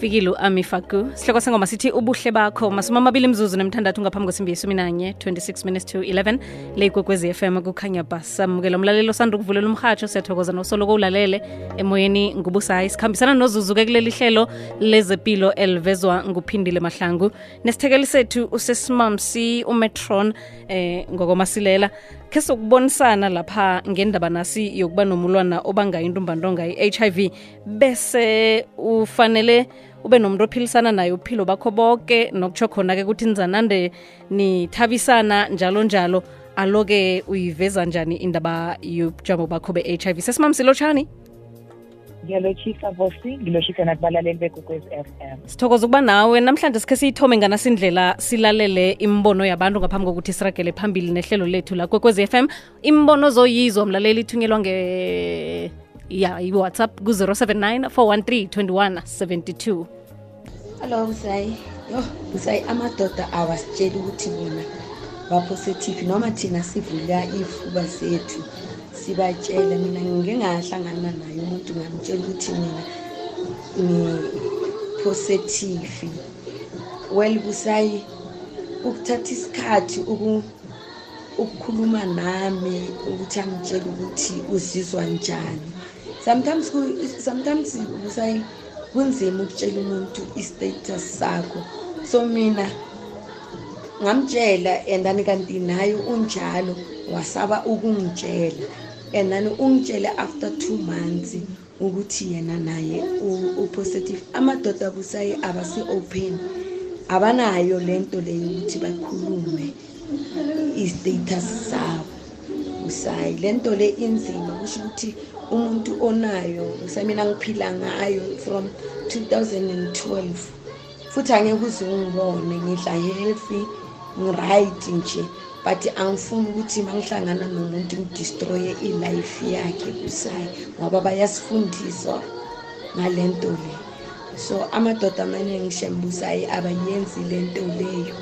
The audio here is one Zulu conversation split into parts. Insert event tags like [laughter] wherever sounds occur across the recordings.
fikile u-ami faku. Sihloko sengoma sithi ubuhle bakho. Masumi amabili mzuzu nemthandathu ngaphambi kwesimbi yesumi nanye 26 minutes to 11 le ikwekwezi fm kukhanya bas samukela umlaleli osanda ukuvulela umhatsho siyathokoza nosoloko ulalele emoyeni ngubusayi sikhambisana nozuzu-ke kuleli hlelo lezepilo elivezwa nguphindile mahlangu. Nesithekeli sethu usesimamsi umetron eh ngokomasilela. Khe sokubonisana lapha ngendaba nasi yokuba nomulwana obanga intumbantonga i-hiv bese ufanele ube nomuntu ophilisana naye uphilo bakho bonke nokutsho khona-ke ukuthi nizanande nithabisana njalo njalo. Alo-ke uyiveza njani indaba yobujamo bakho be-h i v? Sesimamsilotshani ngiyalotshisa vosi ngilotshisa nakubalaleli bekwekwezi f m. Sithokoza ukuba nawe. Namhlanje sikhe siyithome nganasindlela silalele imbono yabantu ngaphambi kokuthi siragele phambili nehlelo lethu la kwekwez f m. Imbono zoyizwa mlaleli ithunyelwa nge ya i-whatsapp ku-079 413 2172 Hello Busayi. Yo, Busayi amadoda awasitsheli ukuthi bona bapositive noma thina sivula ifuba sethu sibatshele mina ngike ngahlangana naye umuntu ngamtshela ukuthi mina ni positive. Well Busayi ukuthatha isikhathi uku ukukhuluma nami ukuthi angitshele ukuthi uzizwa njani. Sometimes sometimes Busayi kunzima ukutshela umuntu i-status sakho. So mina ngamtshela and then kanti naye unjalo wasaba ukungitshela. And then ungitshele after two months ukuthi yena naye u-positive. Amadoda busayi abasi-open. Abanayo lento leyo ukuthi bakhulume i-status sabo busayi lento le inzima kusho ukuthi umuntu onayo usamina ngiphila ngayo from 2012 futhi angeke uze ungibone ngidla healthy ngiright nje but angifuni ukuthi uma ngihlangana nomuntu ngidestroye i-life yakhe busayi ngoba bayasifundiswa ngale nto le. So amadoda amaningi shembusayi abayenzi le nto leyo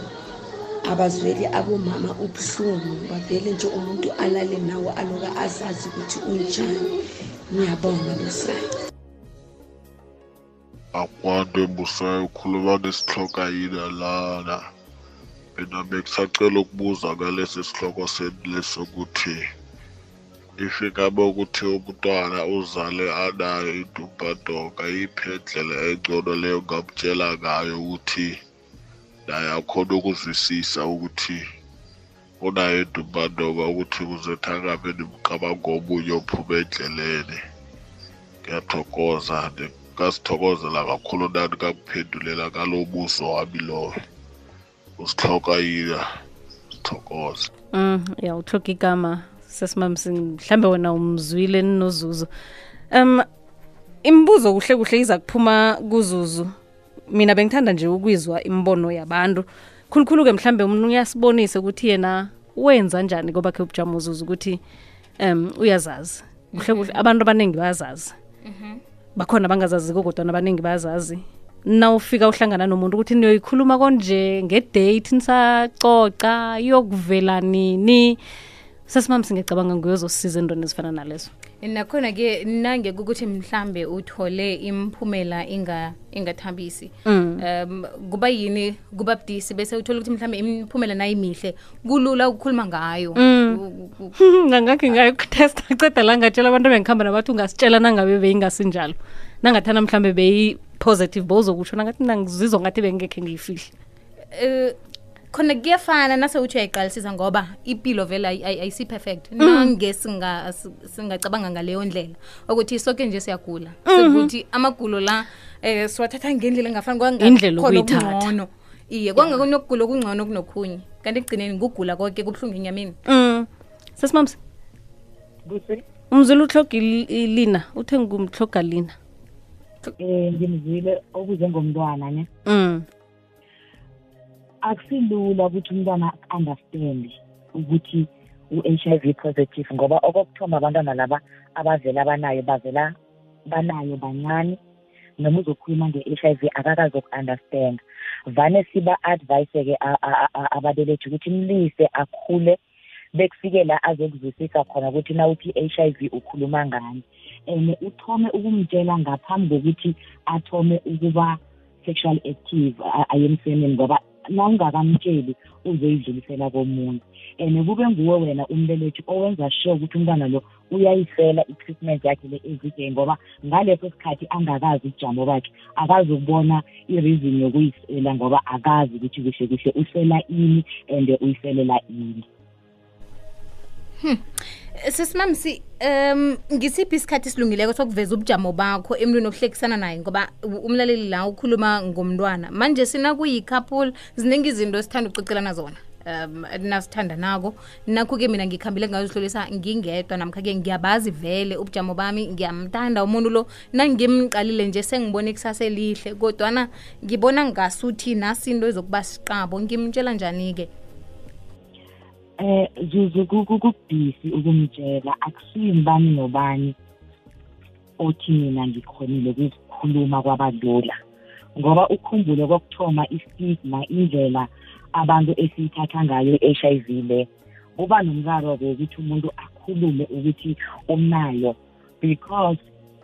abazweli abomama ubuhlungu bavele nje umuntu alale nawo aloka asazi ukuthi unjani. Ngiyabonga busayi akwande busayo ukhuluma nesihloko yina lana? Mina bengisacela ukubuza ngalesi sihloko senu lesokuthi if ingabe ukuthi umntwana uzale anayo intumbantonga yiphi indlela engcono leyo ngamtshela ngayo ukuthi naye akhona ukuzwisisa ukuthi unayo intumbantonga ukuthi kuzetha angabe nimqabanga omunye ophuma endleleni. Ngiyathokoza ngasithokozela kakhulu nani kakuphendulela ngalo buso wami lowo usihloka yina sithokoze. Um ya uthoka igama sesimamsi mhlambe wena umzwile ninozuzu. Um imibuzo kuhle kuhle iza kuphuma kuzuzu mina bengithanda nje ukwizwa imbono yabantu. Khulukhulu-ke mhlambe umuntu uyasibonise ukuthi yena wenza njani kobakhe khe ubujamo uzuzu ukuthi um uyazazi. Kuhle kuhle abantu abaningi bayazazi. Bakhona bangazaziko kodwa abaningi bayazazi. Nawufika uhlangana nomuntu ukuthi niyoyikhuluma konje ngedate nisacoca iyokuvela nini? Sesimamsi ngiyacabanga nguyozosiza entweni ezifana nalezo nakhona-ke nange ukuthi mhlambe uthole imphumela inga- ingathambisi. Mm. um kuba yini? Kuba budisi bese uthole ukuthi mhlambe imiphumela nayimihle kulula ukukhuluma ngayo. [laughs] Ngangakhe ngayo kutesta aceda ceda la ngatshela abantu bengikhamba nabathi ungasitshela nangabe beyingasinjalo nangathana mhlambe beyi-positive bozokutsho nangathi nangizizwa ngathi bengekhe ngiyifihle eh, khona kuyafana nase uthi uyayiqalisisa ngoba impilo vele ayi- ayi- ayisi-perfect nange singa- si- singacabanga ngaleyo ndlela. Ukuthi soke nje siyagula. Sekuthi amagulo la um siwathatha ngendlela engafani Indlela khona okuyithatha. okungcono. Iye kwangakunokugula okungcono kunokhunye. Kanti ekugcineni kugula konke kubuhlungu enyameni. Sesimamsi busi umzulu uhloga ilina uthe ngumhloga lina. Um ngimzile okuze ngomntwana ne? Um akusilula ukuthi umntwana understand ukuthi u-HIV positive ngoba okokuthoma abantwana laba abavela banayo bavela banayo bancane noma uzokhuluma nge-HIV akakazoku-understand vane siba-advise-ke a- a- a- ababelethi ukuthi mlise akhule bekufike la azokuzwisisa khona ukuthi nawuthi i-HIV ukhuluma ngani and uthome ukumtshela ngaphambi kokuthi athome ukuba sexual active a- aye emsemeni ngoba nawungakamtsheli uzoyidlulisela komunye. And kube nguwe wena umbelethi owenza sure ukuthi umntwana lo uyayisela i-treatment yakhe le-everyday ngoba ngaleso sikhathi angakazi ubujamo bakhe. Akazi ukubona i-reason yokuyisela ngoba akazi ukuthi kuhle kuhle usela ini and uyiselela ini. Sesimamsi um ngisiphi isikhathi esilungileko sokuveza ubujamo bakho emntwini okuhlekisana naye? Ngoba umlaleli la ukhuluma ngomntwana. Manje sinakuyi-couple ziningi izinto esithanda ukucicelana zona. Um nasithandanako nakho-ke mina ngikhambile ngayozihlolisa ngingedwa namkha-ke ngiyabazi vele ubujamo bami ngiyamthanda umuntu lo. Nangimqalile nje sengibona ikusasa elihle kodwana ngibona ngasuthi nasinto ezokuba siqabo. Ngimtshela njani-ke eh zuzu ku- ku- kubudisi ukumtshela akusiyingibani nobani othi mina ngikhonile ukuzikhuluma kwabalula ngoba ukhumbule kokuthoma i-stigma indlela abantu esiyithatha ngayo i-H_I_V le kuba nomraro-ke ukuthi umuntu akhulume ukuthi unayo. Because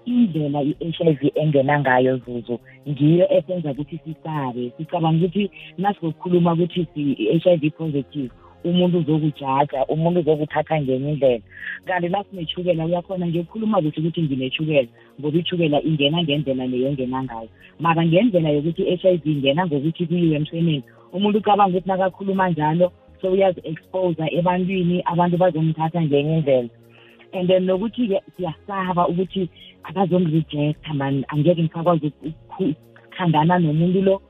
indlela i-H_I_V engena ngayo zuzu ngiyo esenza ukuthi sisabe sicabanga ukuthi nasizokhuluma ukuthi si-H_I_V positive umuntu uzokujaja umuntu uzokuthatha ngenye indlela. Kanti nasinethukela uyakhona nje ukukhuluma kuhle ukuthi nginethukela ngoba ithukela ingena ngendlela leyo engena ngayo. Mara ngendlela yokuthi i-H_I_V ingena ngokuthi kuyiwe emsweneni umuntu ucabanga ukuthi nakakhuluma njalo so uyazi-expose ebantwini abantu bazomthatha ngenye indlela. And then nokuthi-ke siyasaba ukuthi akazongirejecta man. Angeke ngisakwazi ukukhandana nomuntu lo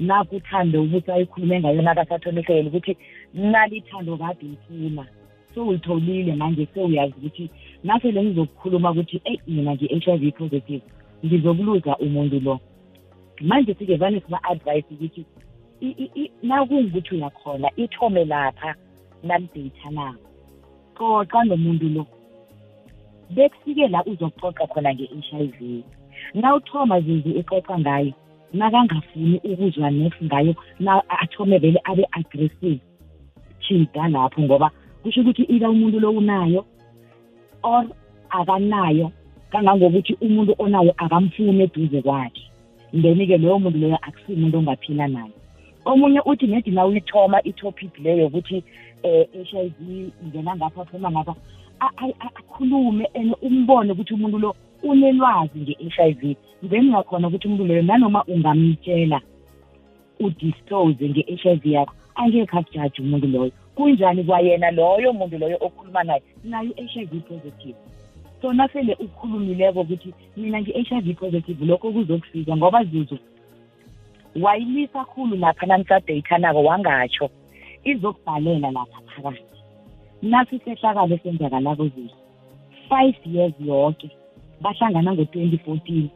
nakuthando ukuthi ayikhulume ngayo nakasathonisele ukuthi nalithando kade ifuna sewulitholile manje sewuyazi ukuthi nasele ngizokukhuluma ukuthi eyi mina ngi-H I V positive ngizokuluza umuntu lo. Manje sike vane siba-advise ukuthi i- i- i- nakungukuthi uyakhona ithome lapha nalideyithanako xoxa nomuntu lo. Bekufike la uzokuxoxa khona nge-H I V. Nawuthoma zuzu uxoxa ngayo nakangafuni ukuzwa next ngayo athome vele abe aggressive. Thinta lapho ngoba kusho ukuthi ila umuntu lo unayo or akanayo kangangokuthi umuntu onayo akamfuni eduze kwakhe. Then-ke loyo muntu loyo akusiyo umuntu ongaphila naye. Omunye uthi nedi na uyithoma i-topic leyo yokuthi um H I V ingena ngapha phuma ngapha akhulume and umbone ukuthi umuntu lo unelwazi nge-H I V then ngakhona ukuthi umuntu loyo nanoma ungamtshela udisclose nge-H I V yakho angeke akujaji umuntu loyo. Kunjani kwayena loyo muntu loyo okhuluma naye? Nayo i-H I V positive. So nasele ukhulumileko ukuthi mina ngi-H I V positive lokho kuzokusiza ngoba zuzu wayilisa khulu lapha nanisadeyithanako wangatsho izokubhalela lapha phakathi. Nasi sehlakalo esenzakalako zuzu five years yoke. Bahlangana ngo-twenty fourteen.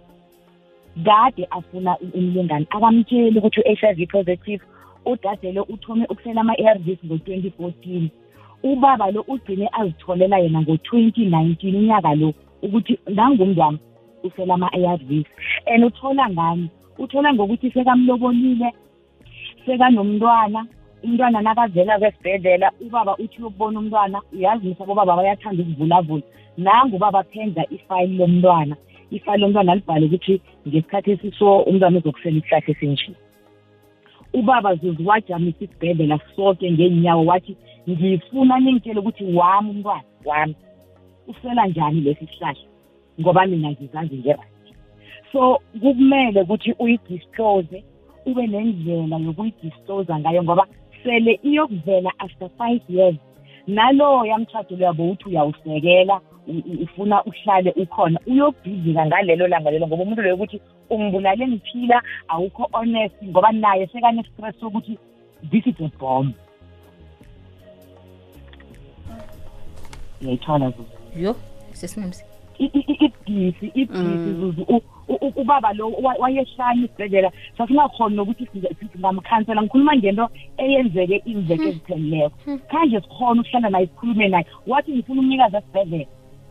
Kade afuna umlingani akamtsheli ukuthi u-H I V positive udadelo uthome ukusela ama-ARVs ngo-twenty fourteen. Ubaba lo ugcine azitholela yena ngo-twenty nineteen unyaka lo ukuthi nangumntwami usela ama-ARVs and uthola ngani? Uthola ngokuthi sekamlobolile sekanomntwana umntwana nakavela kwesibhedlela ubaba uthi uyokubona umntwana uyazi misa bobaba bayathanda ukuvulavula. Nangu ubaba phenza ifayili lomntwana. Ifayili lomntwana libhale ukuthi ngesikhathi esiso umntwana uzokusela isihlahla esinje. Ubaba zuzu wajamisa isibhedlela soke ngeenyawo wathi ngifuna ningitshele ukuthi wami umntwana wami usela njani lesi sihlahla? Ngoba mina ngizazi nge-right. So kumele ukuthi uyidisclose ube nendlela yokuyidisclose ngayo ngoba sele iyokuvela after five years. Nalowo yamtshado loyo bowuthi uyawusekela u- u- ufuna uhlale ukhona. Uyobhidlika ngalelo langa lelo ngoba umuntu loyo ukuthi ungibulale ngiphila awukho honest ngoba naye sekane-stress sokuthi this is a bomb. Ngiyayithola zuzu. Yo sesimamsi i- i- i- ibhisi ibhisi zuzu. U- u- u- ubaba lo wa- wayehlanye isibhedlela. Sasingakhoni nokuthi singa- singamkhansela ngikhuluma ngento eyenzeke iimveke eziphelileko khanje sikhona ukuhlala naye sikhulume naye. Wathi ngifuna umnikazi esibhedlela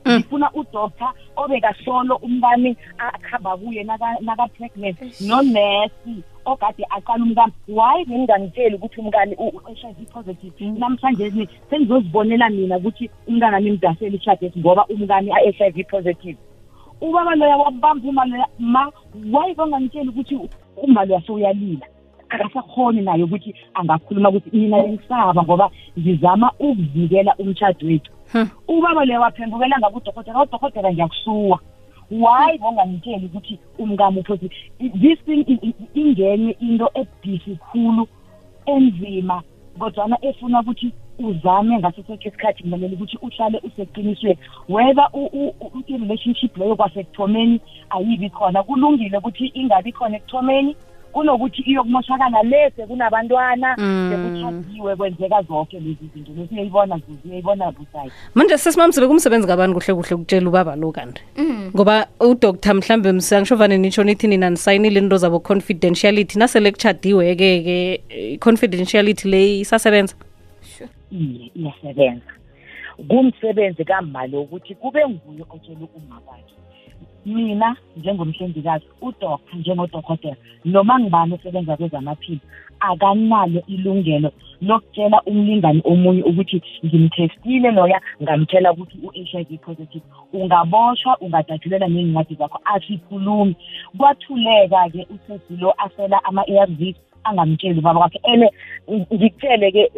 ngifuna udoctor obekasolo umkami akhamba kuye naka- naka-pregnant. Nonesi ogade aqala umkami why bengingangitsheli ukuthi umkani u-h i v positive? Namhlanje ni sengizozibonela mina ukuthi umntanami imdasele ishadesi ngoba umkani a-h i v positive. Ubaba loya wabamba uma loya ma why bangangitsheli ukuthi uma loya sewuyalila akasakhoni naye ukuthi angakhuluma ukuthi mina bengisaba ngoba ngizama ukuvikela umtshado wethu. Huh. Ubaba leyo waphendukela ngabe udokotela udokotela ngiyakusuwa why? Bongangitsheli ukuthi umkami uphosi this thing i- i- ingenye into ebhisi khulu enzima kodwana efuna ukuthi uzame ngaso sonke isikhathi ngilalela ukuthi uhlale useqinisweni. Whether u- u- u- i-relationship leyo kwasekuthomeni ayibi khona kulungile ukuthi ingabi khona ekuthomeni kunokuthi iyokumoshakala lese kunabantwana Mm. sekuthadiwe kwenzeka zonke lezi zinto. Lesi uyayibona zuzu uyayibona busayi manje sesimamsi bekumsebenzi kabani kuhle kuhle ukutshela ubaba lo kanti? Ngoba udoktor mhlambe msangisho vane nitsho nithi nina nisayinile into zabo confidentiality nasele kuchadiwe-ke ke eh, confidentiality le isasebenza? Iye iyasebenza. Kumsebenzi kamali ukuthi kube nguye otshela uma kwakhe mina njengomhlengikazi udoktor njengodokotela noma ngibani osebenza kwezamaphilo akanalo ilungelo lokutshela umlingani omunye ukuthi ngimthestile loya ngamtshela ukuthi u-h i v positive ungaboshwa ungadajulela ngey'ncwadi zakho asikhulumi kwathuleka-ke usesilo asela ama-a r vs angamtsheli ubaba kwakhe ene ngikutshele-ke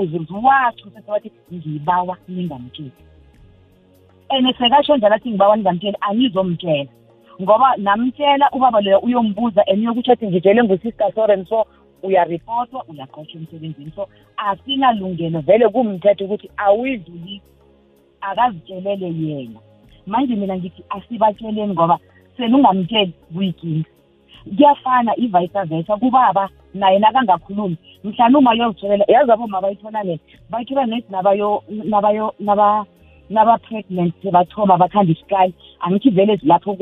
uzuwathi usesewathi ngibawa ningamtsheli and sekasho njalo athi ngibawa ningamtsheli angizomtshela ngoba namtshela ubaba loyo uyombuza and uyokuthi athi ngitshele ngusister soren so uyaripotwa uyaqoshwa emsebenzini. So asinalungelo vele kumthetho ukuthi awuyidlulisi akazitshelele yena. Manje mina ngithi asibatsheleni ngoba selungamtsheli kuyinkinga. Kuyafana i-vice versa kubaba naye nakangakhulumi. Mhlawumbe uma yozitholela yazi abo ma bayithola nini bayithola nethi nabayo nabayo naba naba-pregnant sebathoba bathanda isikali angithi vele lapho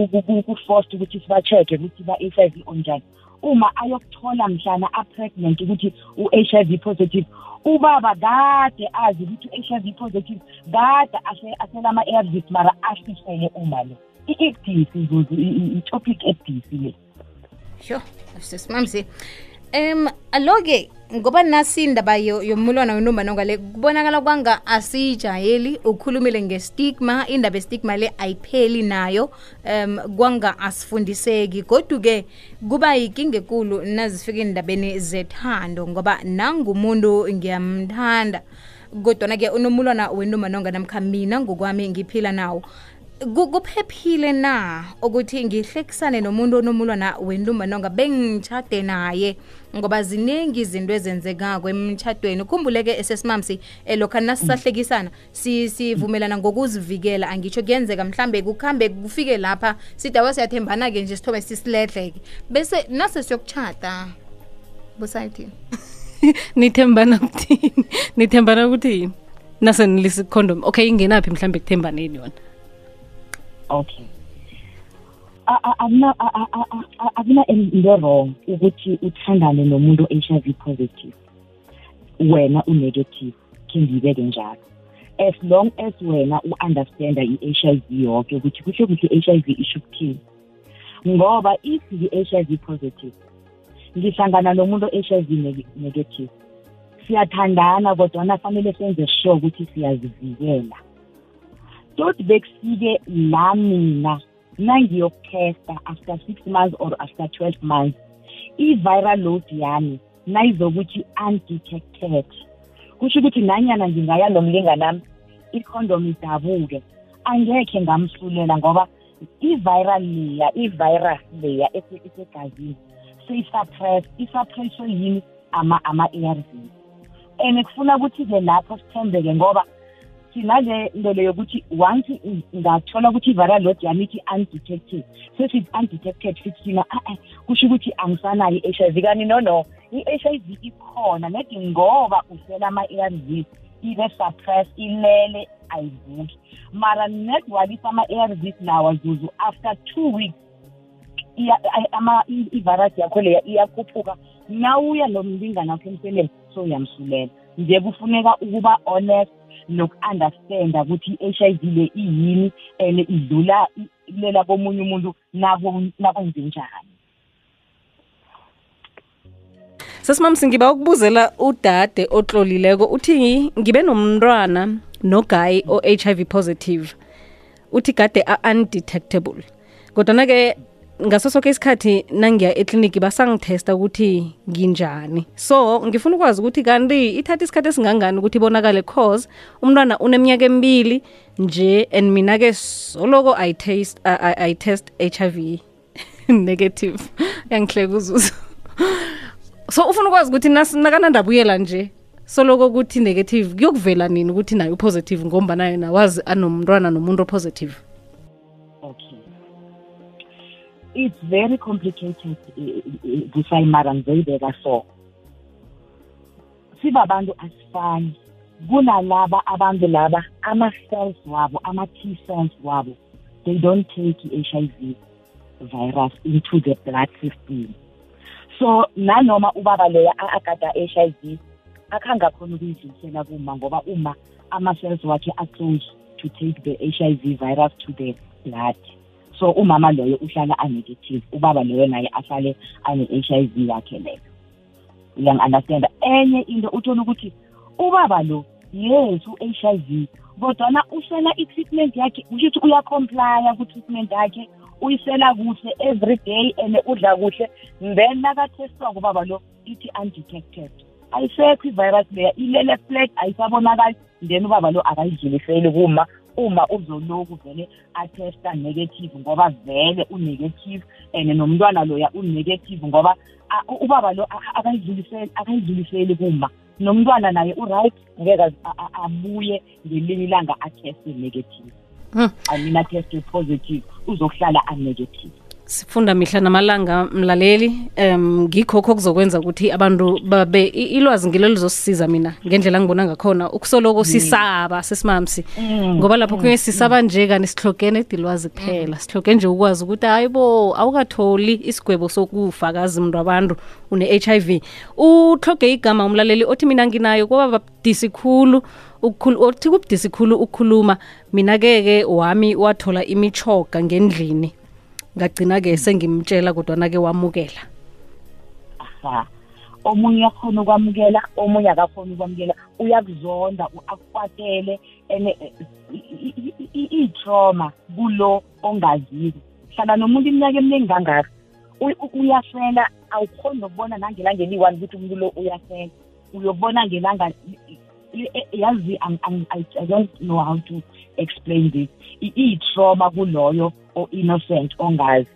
ku-forced ukuthi siba-check-e ukuthi ba-h i v onjani uma ayokuthola mhlana a-pregnant ukuthi u-h i v positive ubaba kade azi ukuthi u-h i v positive kade asela ama-a r vs mara asifele uma le i-ebdisi zuzu i-topic ebdisi le sho sesimamsi um alo-ke ngoba nasi indaba yo- yomulwana wentombanonga le kubonakala kwanga asiyijayeli ukhulumile ngestigma indaba estigma le ayipheli nayo. Um kwanga asifundiseki kodwa-ke kuba yikinga ekulu nazifika endabeni zethando ngoba nangumuntu ngiyamthanda. Kodwana-ke unomulwana wentumbanonga namkha mina ngokwami ngiphila nawo kuphephile na ukuthi ngihlekisane nomuntu onomulwana wentumbanonga bengitshade naye? Ngoba ziningi izinto ezenzekako emtshadweni. Khumbuleke esesimamsi elokhani lokha nasisahlekisana si- sivumelana ngokuzivikela. Angitsho kuyenzeka mhlambe kukuhambe kufike lapha sidawa siyathembana-ke nje sithobe sisiledleke bese nase siyokutshata busayithini [laughs] nithembana kuthini? Nithembana ukuthini nasenilisa condom okay ingenaphi mhlambe kuthembaneni yona okay. Akuna akuna into wrong ukuthi uthandane nomuntu o-h i v positive wena u-negative khe ngiyibeke njalo. As long as wena u-understanda i-h i v yoke ukuthi kusho ukuthi i-h i v isho ukuthini. Ngoba if ngi-h i v positive ngihlangana nomuntu o-h i v neg- negative siyathandana kodwana fanele senze sure ukuthi siyazivikela. Tot bekufike la mina nangiyokutesta after six months or after twelve months. I-viral load yami nayizokuthi undetected kusho ukuthi nanyana ngingaya nomlinganami i-condom idabuke. Angekhe ngamhlulela ngoba i-viral leya i-virus leya ese- esegazini seyisuppress isuppresswe yini? Ama-a r v. And kufuna ukuthi-ke lapho sithembeke ngoba sinale nto leyo ukuthi once ngathola ukuthi i-viral load yami ithi undetected sesithi undetected fithi thina a-e kusho ukuthi angisanayo i-h i v. Kanti no no i-h i v ikhona nedi ngoba usela ama-a r vs ibe suppress ilele ayivuki mara nedwalisa ama-a r vs lawa zuzu after two weeks ivirus yakho leya iyakhuphuka nawuya nomlingana wakho emseleni so uyamsulela. Nje kufuneka ukuba honest noku-understanda ukuthi i-h i v le iyini and idlula ilela komunye umuntu nako- nakwenzenjani sesimamsi ngiba ukubuzela udade otlolileko uthi ngibe nomntwana noguy o-h i v positive. Uthi kade a-undetectable. Kodwana-ke ngaso soke isikhathi nangiya ekliniki basangithesta ukuthi nginjani. So ngifuna ukwazi ukuthi kanti ithatha isikhathi esingangani ukuthi ibonakale cause umntwana uneminyaka emibili nje and mina-ke soloko I taste, I, I, I test HIV [laughs] negative. Yangihleka uzuzu so ufuna ukwazi ukuthi nas- nakanandabuyela nje soloko ukuthi negative kuyokuvela nini ukuthi nayo positive ngomba nayo nawazi anomntwana nomuntu opositive? It's very complicated kusayimara ngizoyibeka so. Sibabantu asifani. Kunalaba abantu laba ama-cells wabo ama-t cells wabo they don't take i-HIV virus into the blood system. So nanoma ubaba loya a- agada HIV akhange akhona ukuyidlulisela kuma ngoba uma ama-cells wakhe are-close to take the HIV virus to the blood. So umama loyo uhlala a-negative ubaba loyo naye ahlale ane-HIV yakhe leyo uyangi-understanda enye into uthola ukuthi ubaba lo yes u-HIV kodwana usela i-treatment yakhe kusho ukuthi uyacomplya ku-treatment yakhe uyisela kuhle every day and udla kuhle. Then nakathestwako ubaba lo ithi undetected. Ayisekho ivirus leya ilele flat ayisabonakali. Then ubaba lo akayidluliseli kuma. Uma uzoloku vele athesta negative ngoba vele unegative and nomntwana loya unegative ngoba a- ubaba lo a- a- akayidluliseli akayidluliseli kuma nomntwana naye uright ngeke az- a- a- abuye ngelinye ilanga atheste negative. Hmm. i mean atheste positive uzokuhlala a-negative sifunda mihla namalanga mlaleli. Um ngikho-kho okuzokwenza ukuthi abantu babe ilwazi ngilo lizosisiza mina ngendlela ngibona ngakhona. Ukusoloko sisaba sesimamsi. Ngoba lapho kunye sisaba nje kani sihlogene edilwazi kuphela. Sihloge nje ukwazi ukuthi hayi bo awukatholi isigwebo sokufa kazi mntu abantu une-h i v. Uhloge igama umlaleli othi mina nginayo kwaba babudisi khulu othi kubudisi khulu ukukhuluma. Mina-ke-ke wami wathola imichoga ngendlini. Ngagcina-ke sengimtshela kodwana-ke wamukela. Aha. Omunye uyakhona ukwamukela omunye akakhona ukwamukela. Uyakuzonda akukwatele and i-trauma kulo ongaziko hlala nomuntu iminyaka eminingi kangaka uyafela awukhoni nokubona nangelanga eliyi-one ukuthi umuntu lo uyafela. Uyobona ngelanga yazi ang- ang- I, i don't know how to explain this. I- iyi-trauma kuloyo o-innocent ongazi.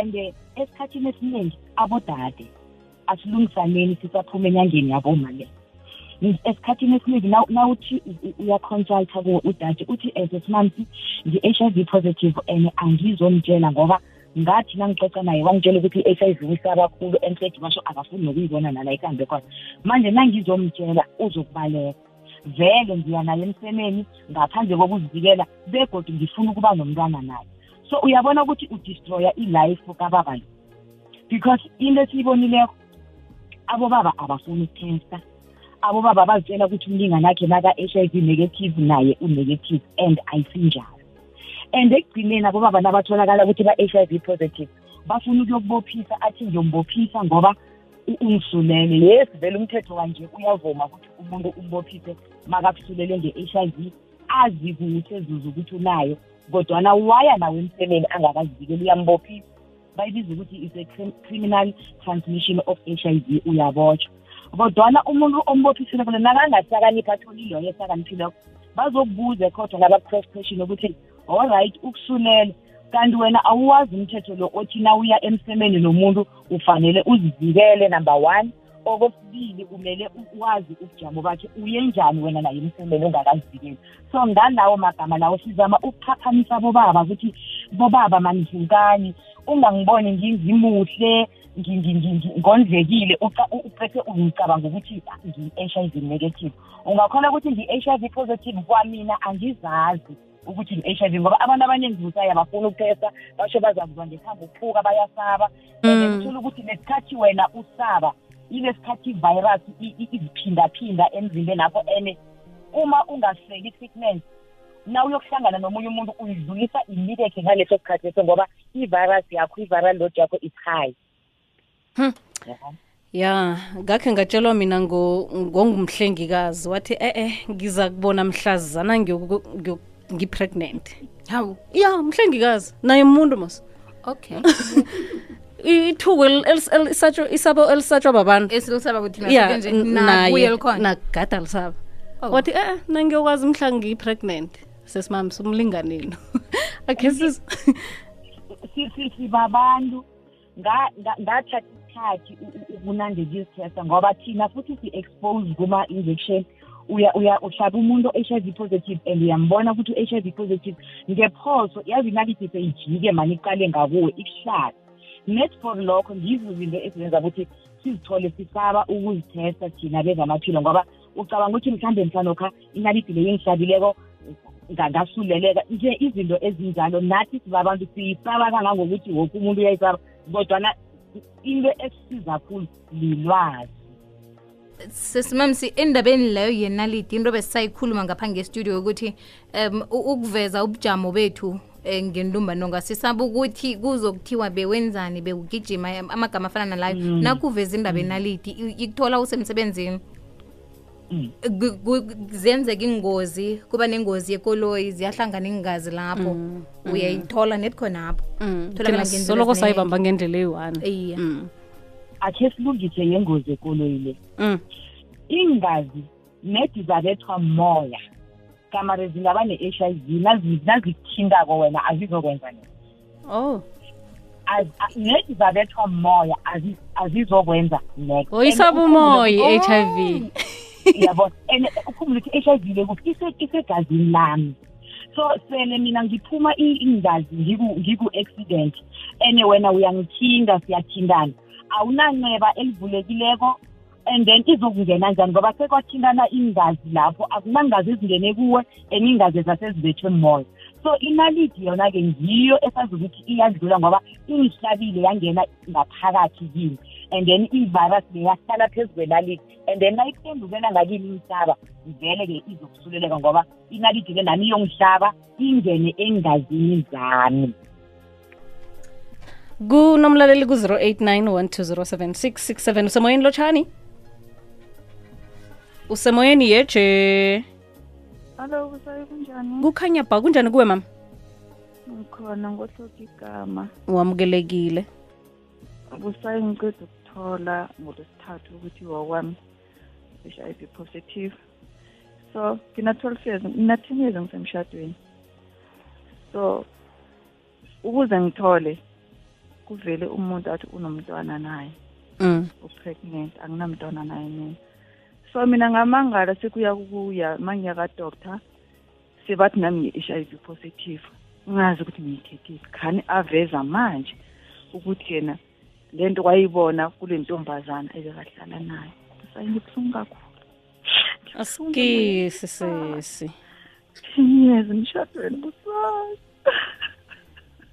And eh, esikhathini esiningi abodade asilungisaneni sisaphume enyangeni yaboma le esikhathini esiningi naw- nawuthi u- u- uyaconsulta kuwo udade uthi as esimamsi ngi-h i v positive and angizomtshela ngoba ngathi nangixoxa naye wangitshela ukuthi i-h i v uyisaba kakhulu and said basho akafuni nokuyibona nala ikambe khona. Manje nangizomtshela uzokubaleka. Vele ngiya naye emsemeni ngaphandle kokuzivikela begodwa ngifuna ukuba nomntwana naye. So uyabona ukuthi udestroya i-life kababa lo. Because into esiyibonileko abobaba abafuni ukuthesta abobaba bazitshela ukuthi umlingani akhe naka-h i v negative naye unegative and ayisinjalo. And ekugcineni abobaba nabatholakala ukuthi ba-h i v positive bafuna ukuyokubophisa athi ngiyombophisa ngoba u- ungisulele yes vele umthetho kanje uyavuma ukuthi umuntu umbophise makakusulele nge-h i v azi kuhle ezuze ukuthi unayo kodwana waya nawe emsemeni angakazivikeli uyambophisa. Bayibiza ukuthi is a crim- criminal transmission of h i v uyabotshwa kodwana umuntu ombophisileko nakangahlakaniphi athole iloyo ehlakaniphileko bazokubuza ekhotho ngaba-cross question ukuthi allright ukusulela kanti wena awuwazi umthetho lo othi na uya emsemeni nomuntu ufanele uzivikele number one. Okwesibili umele u- wazi ubujamo bakhe uye njani wena naye emsemeni ungakazivikeli so ngalawo magama lawo sizama ukuqhathanisa bobaba ukuthi bobaba manivukani ungangiboni ngizimuhle ngi- ngi- ngi- ngi- ngondlekile uca- u- uphethe ngicabanga ukuthi ah, ngi-h i v negative. Ungakhona ukuthi ngi-h i v positive kwamina angizazi. Ukuthi ngi-h i v ngoba abantu abaningi busayi abafuna ukuthesta basho bazakuzwa ngekhambe uphuka bayasaba and Mm. uthola ukuthi lesikhathi wena usaba ilesikhathi ivirus i- i- iziphindaphinda emzimbeni apho and uma ungaseli i-treatment na uyokuhlangana nomunye umuntu uyidlulisa immediately ngaleso sikhathi leso ngoba i-virus yakho i-viral load yakho is high Hmm. Yabo. ya ngakhe ngatshelwa mina ngo- ngongumhlengikazi wathi e-e ngiza kubona mhlazana ngiyoku- ngiyo- ngi-pregnant. Hawu ya mhlengikazi naye umuntu mos. Okay. [laughs] Ithuko isabo elisatshwa babantunagada lisaba wathi e-, e nangiyokwazi mhla ngiyi-pregnant sesimami somlinganelo [laughs] akhe [laughs] sibabantu ngathatha isikhathi ukunandelisitesta ngoba thina futhi si-expose kuma-injection. Uya uya uhlaba umuntu o-HIV positive and uyambona ukuthi u-HIV positive ngephoso yazi inalithi seyijike mani iqale ngakuwe ikuhlabe net for lokho ngizo izinto ezizenza ukuthi sizithole sisaba ukuzithesta thina bezamaphilo ngoba ucabanga ukuthi mhlawumbe mhlanokha inalithi leyo engihlabileko nga- ngasuleleka. Nje izinto ezinjalo nathi sibabantu siyisaba kangangokuthi woke umuntu uyayisaba kodwana into esisiza kakhulu lilwazi. Sesimamsi endabeni leyo yenaliti into besisayikhuluma ngapha ngestudio ukuthi um ukuveza ubujamo bethu um ngentumbanonga sisaba ukuthi kuzokuthiwa bewenzani bewugijima amagama afana nalayo. Nakuveza indaba enaliti i- ikuthola usemsebenzini? Mm. Ziyenzeka ingozi kuba nengozi yekoloyi ziyahlangana ingazi lapho. Uyayithola nethi khonapho Mm, soloko sayibamba ngendlela eyi-one. Mm, akhe silungise yengozi ekoloyi le mm. iingazi nedi zabethwa moya. Kamare zingaba ne-h i v nazi- nazikuthintako wena azizokwenza nini oh. Az- a- nedi zabethwa moya azi- azizokwenza next oyisaba umoya i-h i v. yabona and ukhumbula ukuthi i-h i v le kuphi ise- isegazini lami. So sele mina ngiphuma i- iingazi ngiku- ngiku-accident. And wena uyangithinga siyathintana. Awunanceba elivulekileko and then izokungena njani? Ngoba sekwathintana iingazi lapho akunangazi ezingene kuwe and iingazi ezasezibethwe moya so inaliti yona-ke ngiyo esazi ukuthi iyadlula ngoba ingihlabile yangena ngaphakathi kimi. And then i-virus le yahlala phezu kwenaliti and then nayiphendukela ngakini imhlaba vele-ke izokusuleleka ngoba inaliti le nami iyongihlaba ingene engazini zami. Kunomlaleli ku-089 1207667 usemoyeni lotshani usemoyeni yeje Alo kusayi kunjani? kukhanya ba kunjani kuwe mama Ngikhona ngohloka igama. wamukelekile Kusayi ngiceda ukuthola ngolwesithathu ukuthi wakwami HIV positive. So ngina 12 years, ngina-ten years ngisemshadweni. So ukuze ngithole kuvele umuntu athi unomntwana naye, mm. upregnant, anginamntwana naye mina. So mina ngamangala sekuya kuya mangiya ka doctor sebathi nami ngi-HIV positive. Ngazi ukuthi ngiyithethile khani aveza manje ukuthi yena lento kwayibona kule ntombazana ebekahlala nayo sayibuhlungu kakhulu. Asikisi sisi. Ten years emshadweni busayi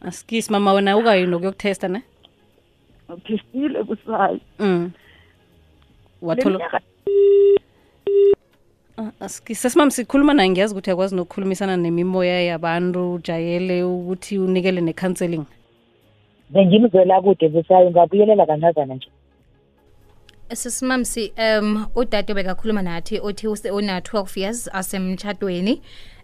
asikisi mama wena ukayi nokuyokuthesta ne ngithestile busayi mm. wathola sesimam Ah, asikisi. Sesimami sikhuluma naye ngiyazi ukuthi yakwazi nokukhulumisana nemimoya yabantu ujayele ukuthi unikele ne-counseling. Bengimzwela kude busayo ngabuyelela kancazana nje sisimamsi um udade bekakhuluma nathi othi use- una-12 years asemtshadweni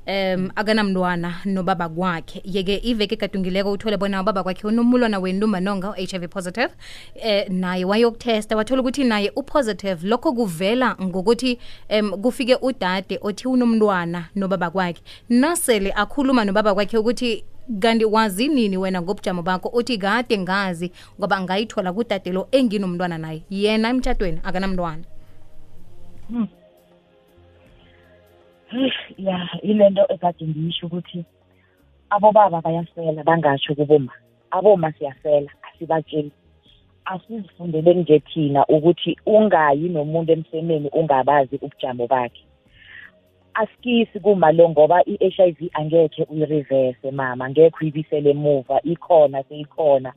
um akanamntwana nobaba kwakhe. Yeke iveke egadungileko uthole bona ubaba kwakhe unomulwana wentumbanonga u-hiv positive eh naye wayokutesta wathola ukuthi naye upositive. Lokho kuvela ngokuthi um kufike udade othi unomntwana nobaba kwakhe. Nasele akhuluma nobaba kwakhe ukuthi kanti wazi nini wena ngobujamo bakho uthi kade ngazi ngoba ngayithola kudade lo enginomntwana naye? Yena emtshadweni akanamntwana. Ya ilento ekade ngiyisho ukuthi abobaba bayasela bangatsho kuboma aboma siyasela asibatsheli. Asizifundeleni nje thina ukuthi ungayi nomuntu emsemeni ungabazi ubujamo bakhe. Asikisi kuma lo ngoba i-h i v angekhe uyireverse mama. Ngekhe uyibisele emuva. Ikhona seyikhona.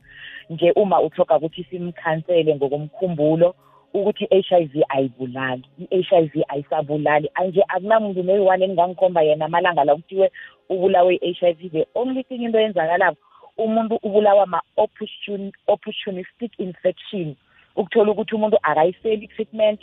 Nje uma uthoga ukuthi simkhansele ngokomkhumbulo ukuthi i-h i v ayibulali. I-h i v ayisabulali. Anje akunamuntu noyi-one engingangikhomba yena amalanga la kuthiwe ubulawe i-h i v. The only thing into eyenzakalako umuntu ubulawa ma-opportun- opportunistic infection. Ukuthola ukuthi umuntu akayiseli i-treatment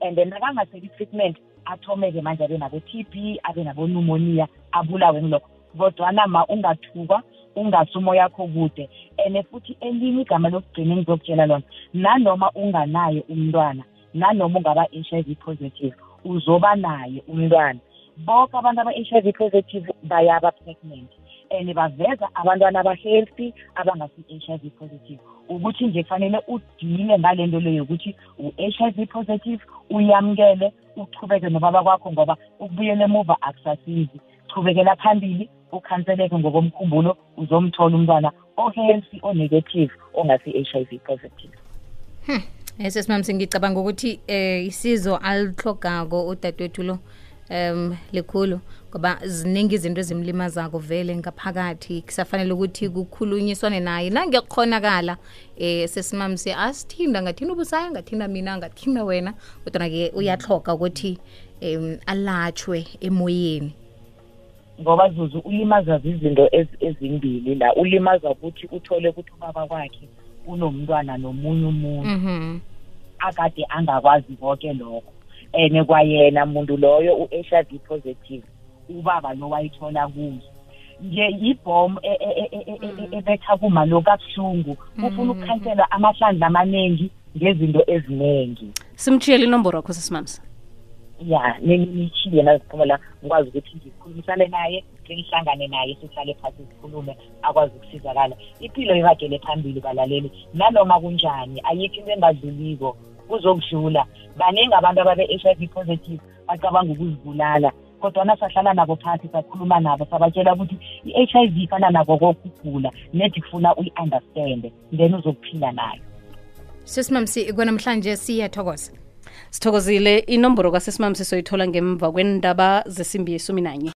and then akangaseli i-treatment athomeke manje abe nabo-t b abe nabo-pneumonia abulawe ngilokho. Kodwana ma ungathukwa ungasi umoya yakho kude and futhi elinye igama lokugcina engizokutshela lona nanoma unganaye umntwana nanoma ungaba H I V positive uzoba naye umntwana. Bonke abantu aba-H I V positive bayaba pregnant. And baveza abantwana aba-healthy abangasi-H I V positive. Ukuthi nje kufanele udile ngale nto leyo ukuthi u-H I V positive uyamukele uchubeke nobaba kwakho ngoba ukubuyela emuva akusasizi. Chubekela phambili ukhanseleke ngokomkhumbulo uzomthola umntwana o-healthy o-negative ongasi-H I V positive. Eh sesimamsi ngicabanga ukuthi eh isizo alihlogako udadewethu lo. Um likhulu ngoba ziningi izinto ezimlimazako vele ngaphakathi. Kusafanele ukuthi kukhulunyiswane naye. Nangekukhonakala eh sesimamsi asithinda ngathinda ubusaya ngathinda mina ngathinda wena. Kodwa-ke uyahloga ukuthi um alatshwe emoyeni. Ngoba zuzu ulimaza zizinto ez- ezimbili la. Ulimaza ukuthi uthole ukuthi ubaba kwakhe unomntwana nomunye umuntu. Mhm. Akade angakwazi konke lokho. And kwayena muntu loyo u-H I V positive ubaba lo wayithola kuye. Nje yibhomu e- e- e- e- e- e- ebetha kuma lo kabuhlungu ufuna ukukhansela amahlandla amaningi ngezinto eziningi. Simtshiyele inomboro yakho sesimamsi ya nithiye naziphumela ngikwazi ukuthi ngikhulumisane naye ngihlangane naye sihlale phasi sikhulume akwazi ukusizakala. Impilo iragele phambili balaleli. Nanoma kunjani ayikho into engadluliko. Kuzokudlula. Baningi abantu ababe-H I V positive bacabanga ukuzibulala. Kodwana sahlala nabo phasi sakhuluma nabo sabatshela ukuthi i-H I V ifana nako konke ukugula nedi kufuna uyi-understande then uzokuphila nayo. Sesimamsi kwanamhlanje siyathokoza. Sithokozile inomboro kasesimamsi soyithola ngemva kwendaba zesimbi yesumi nanye.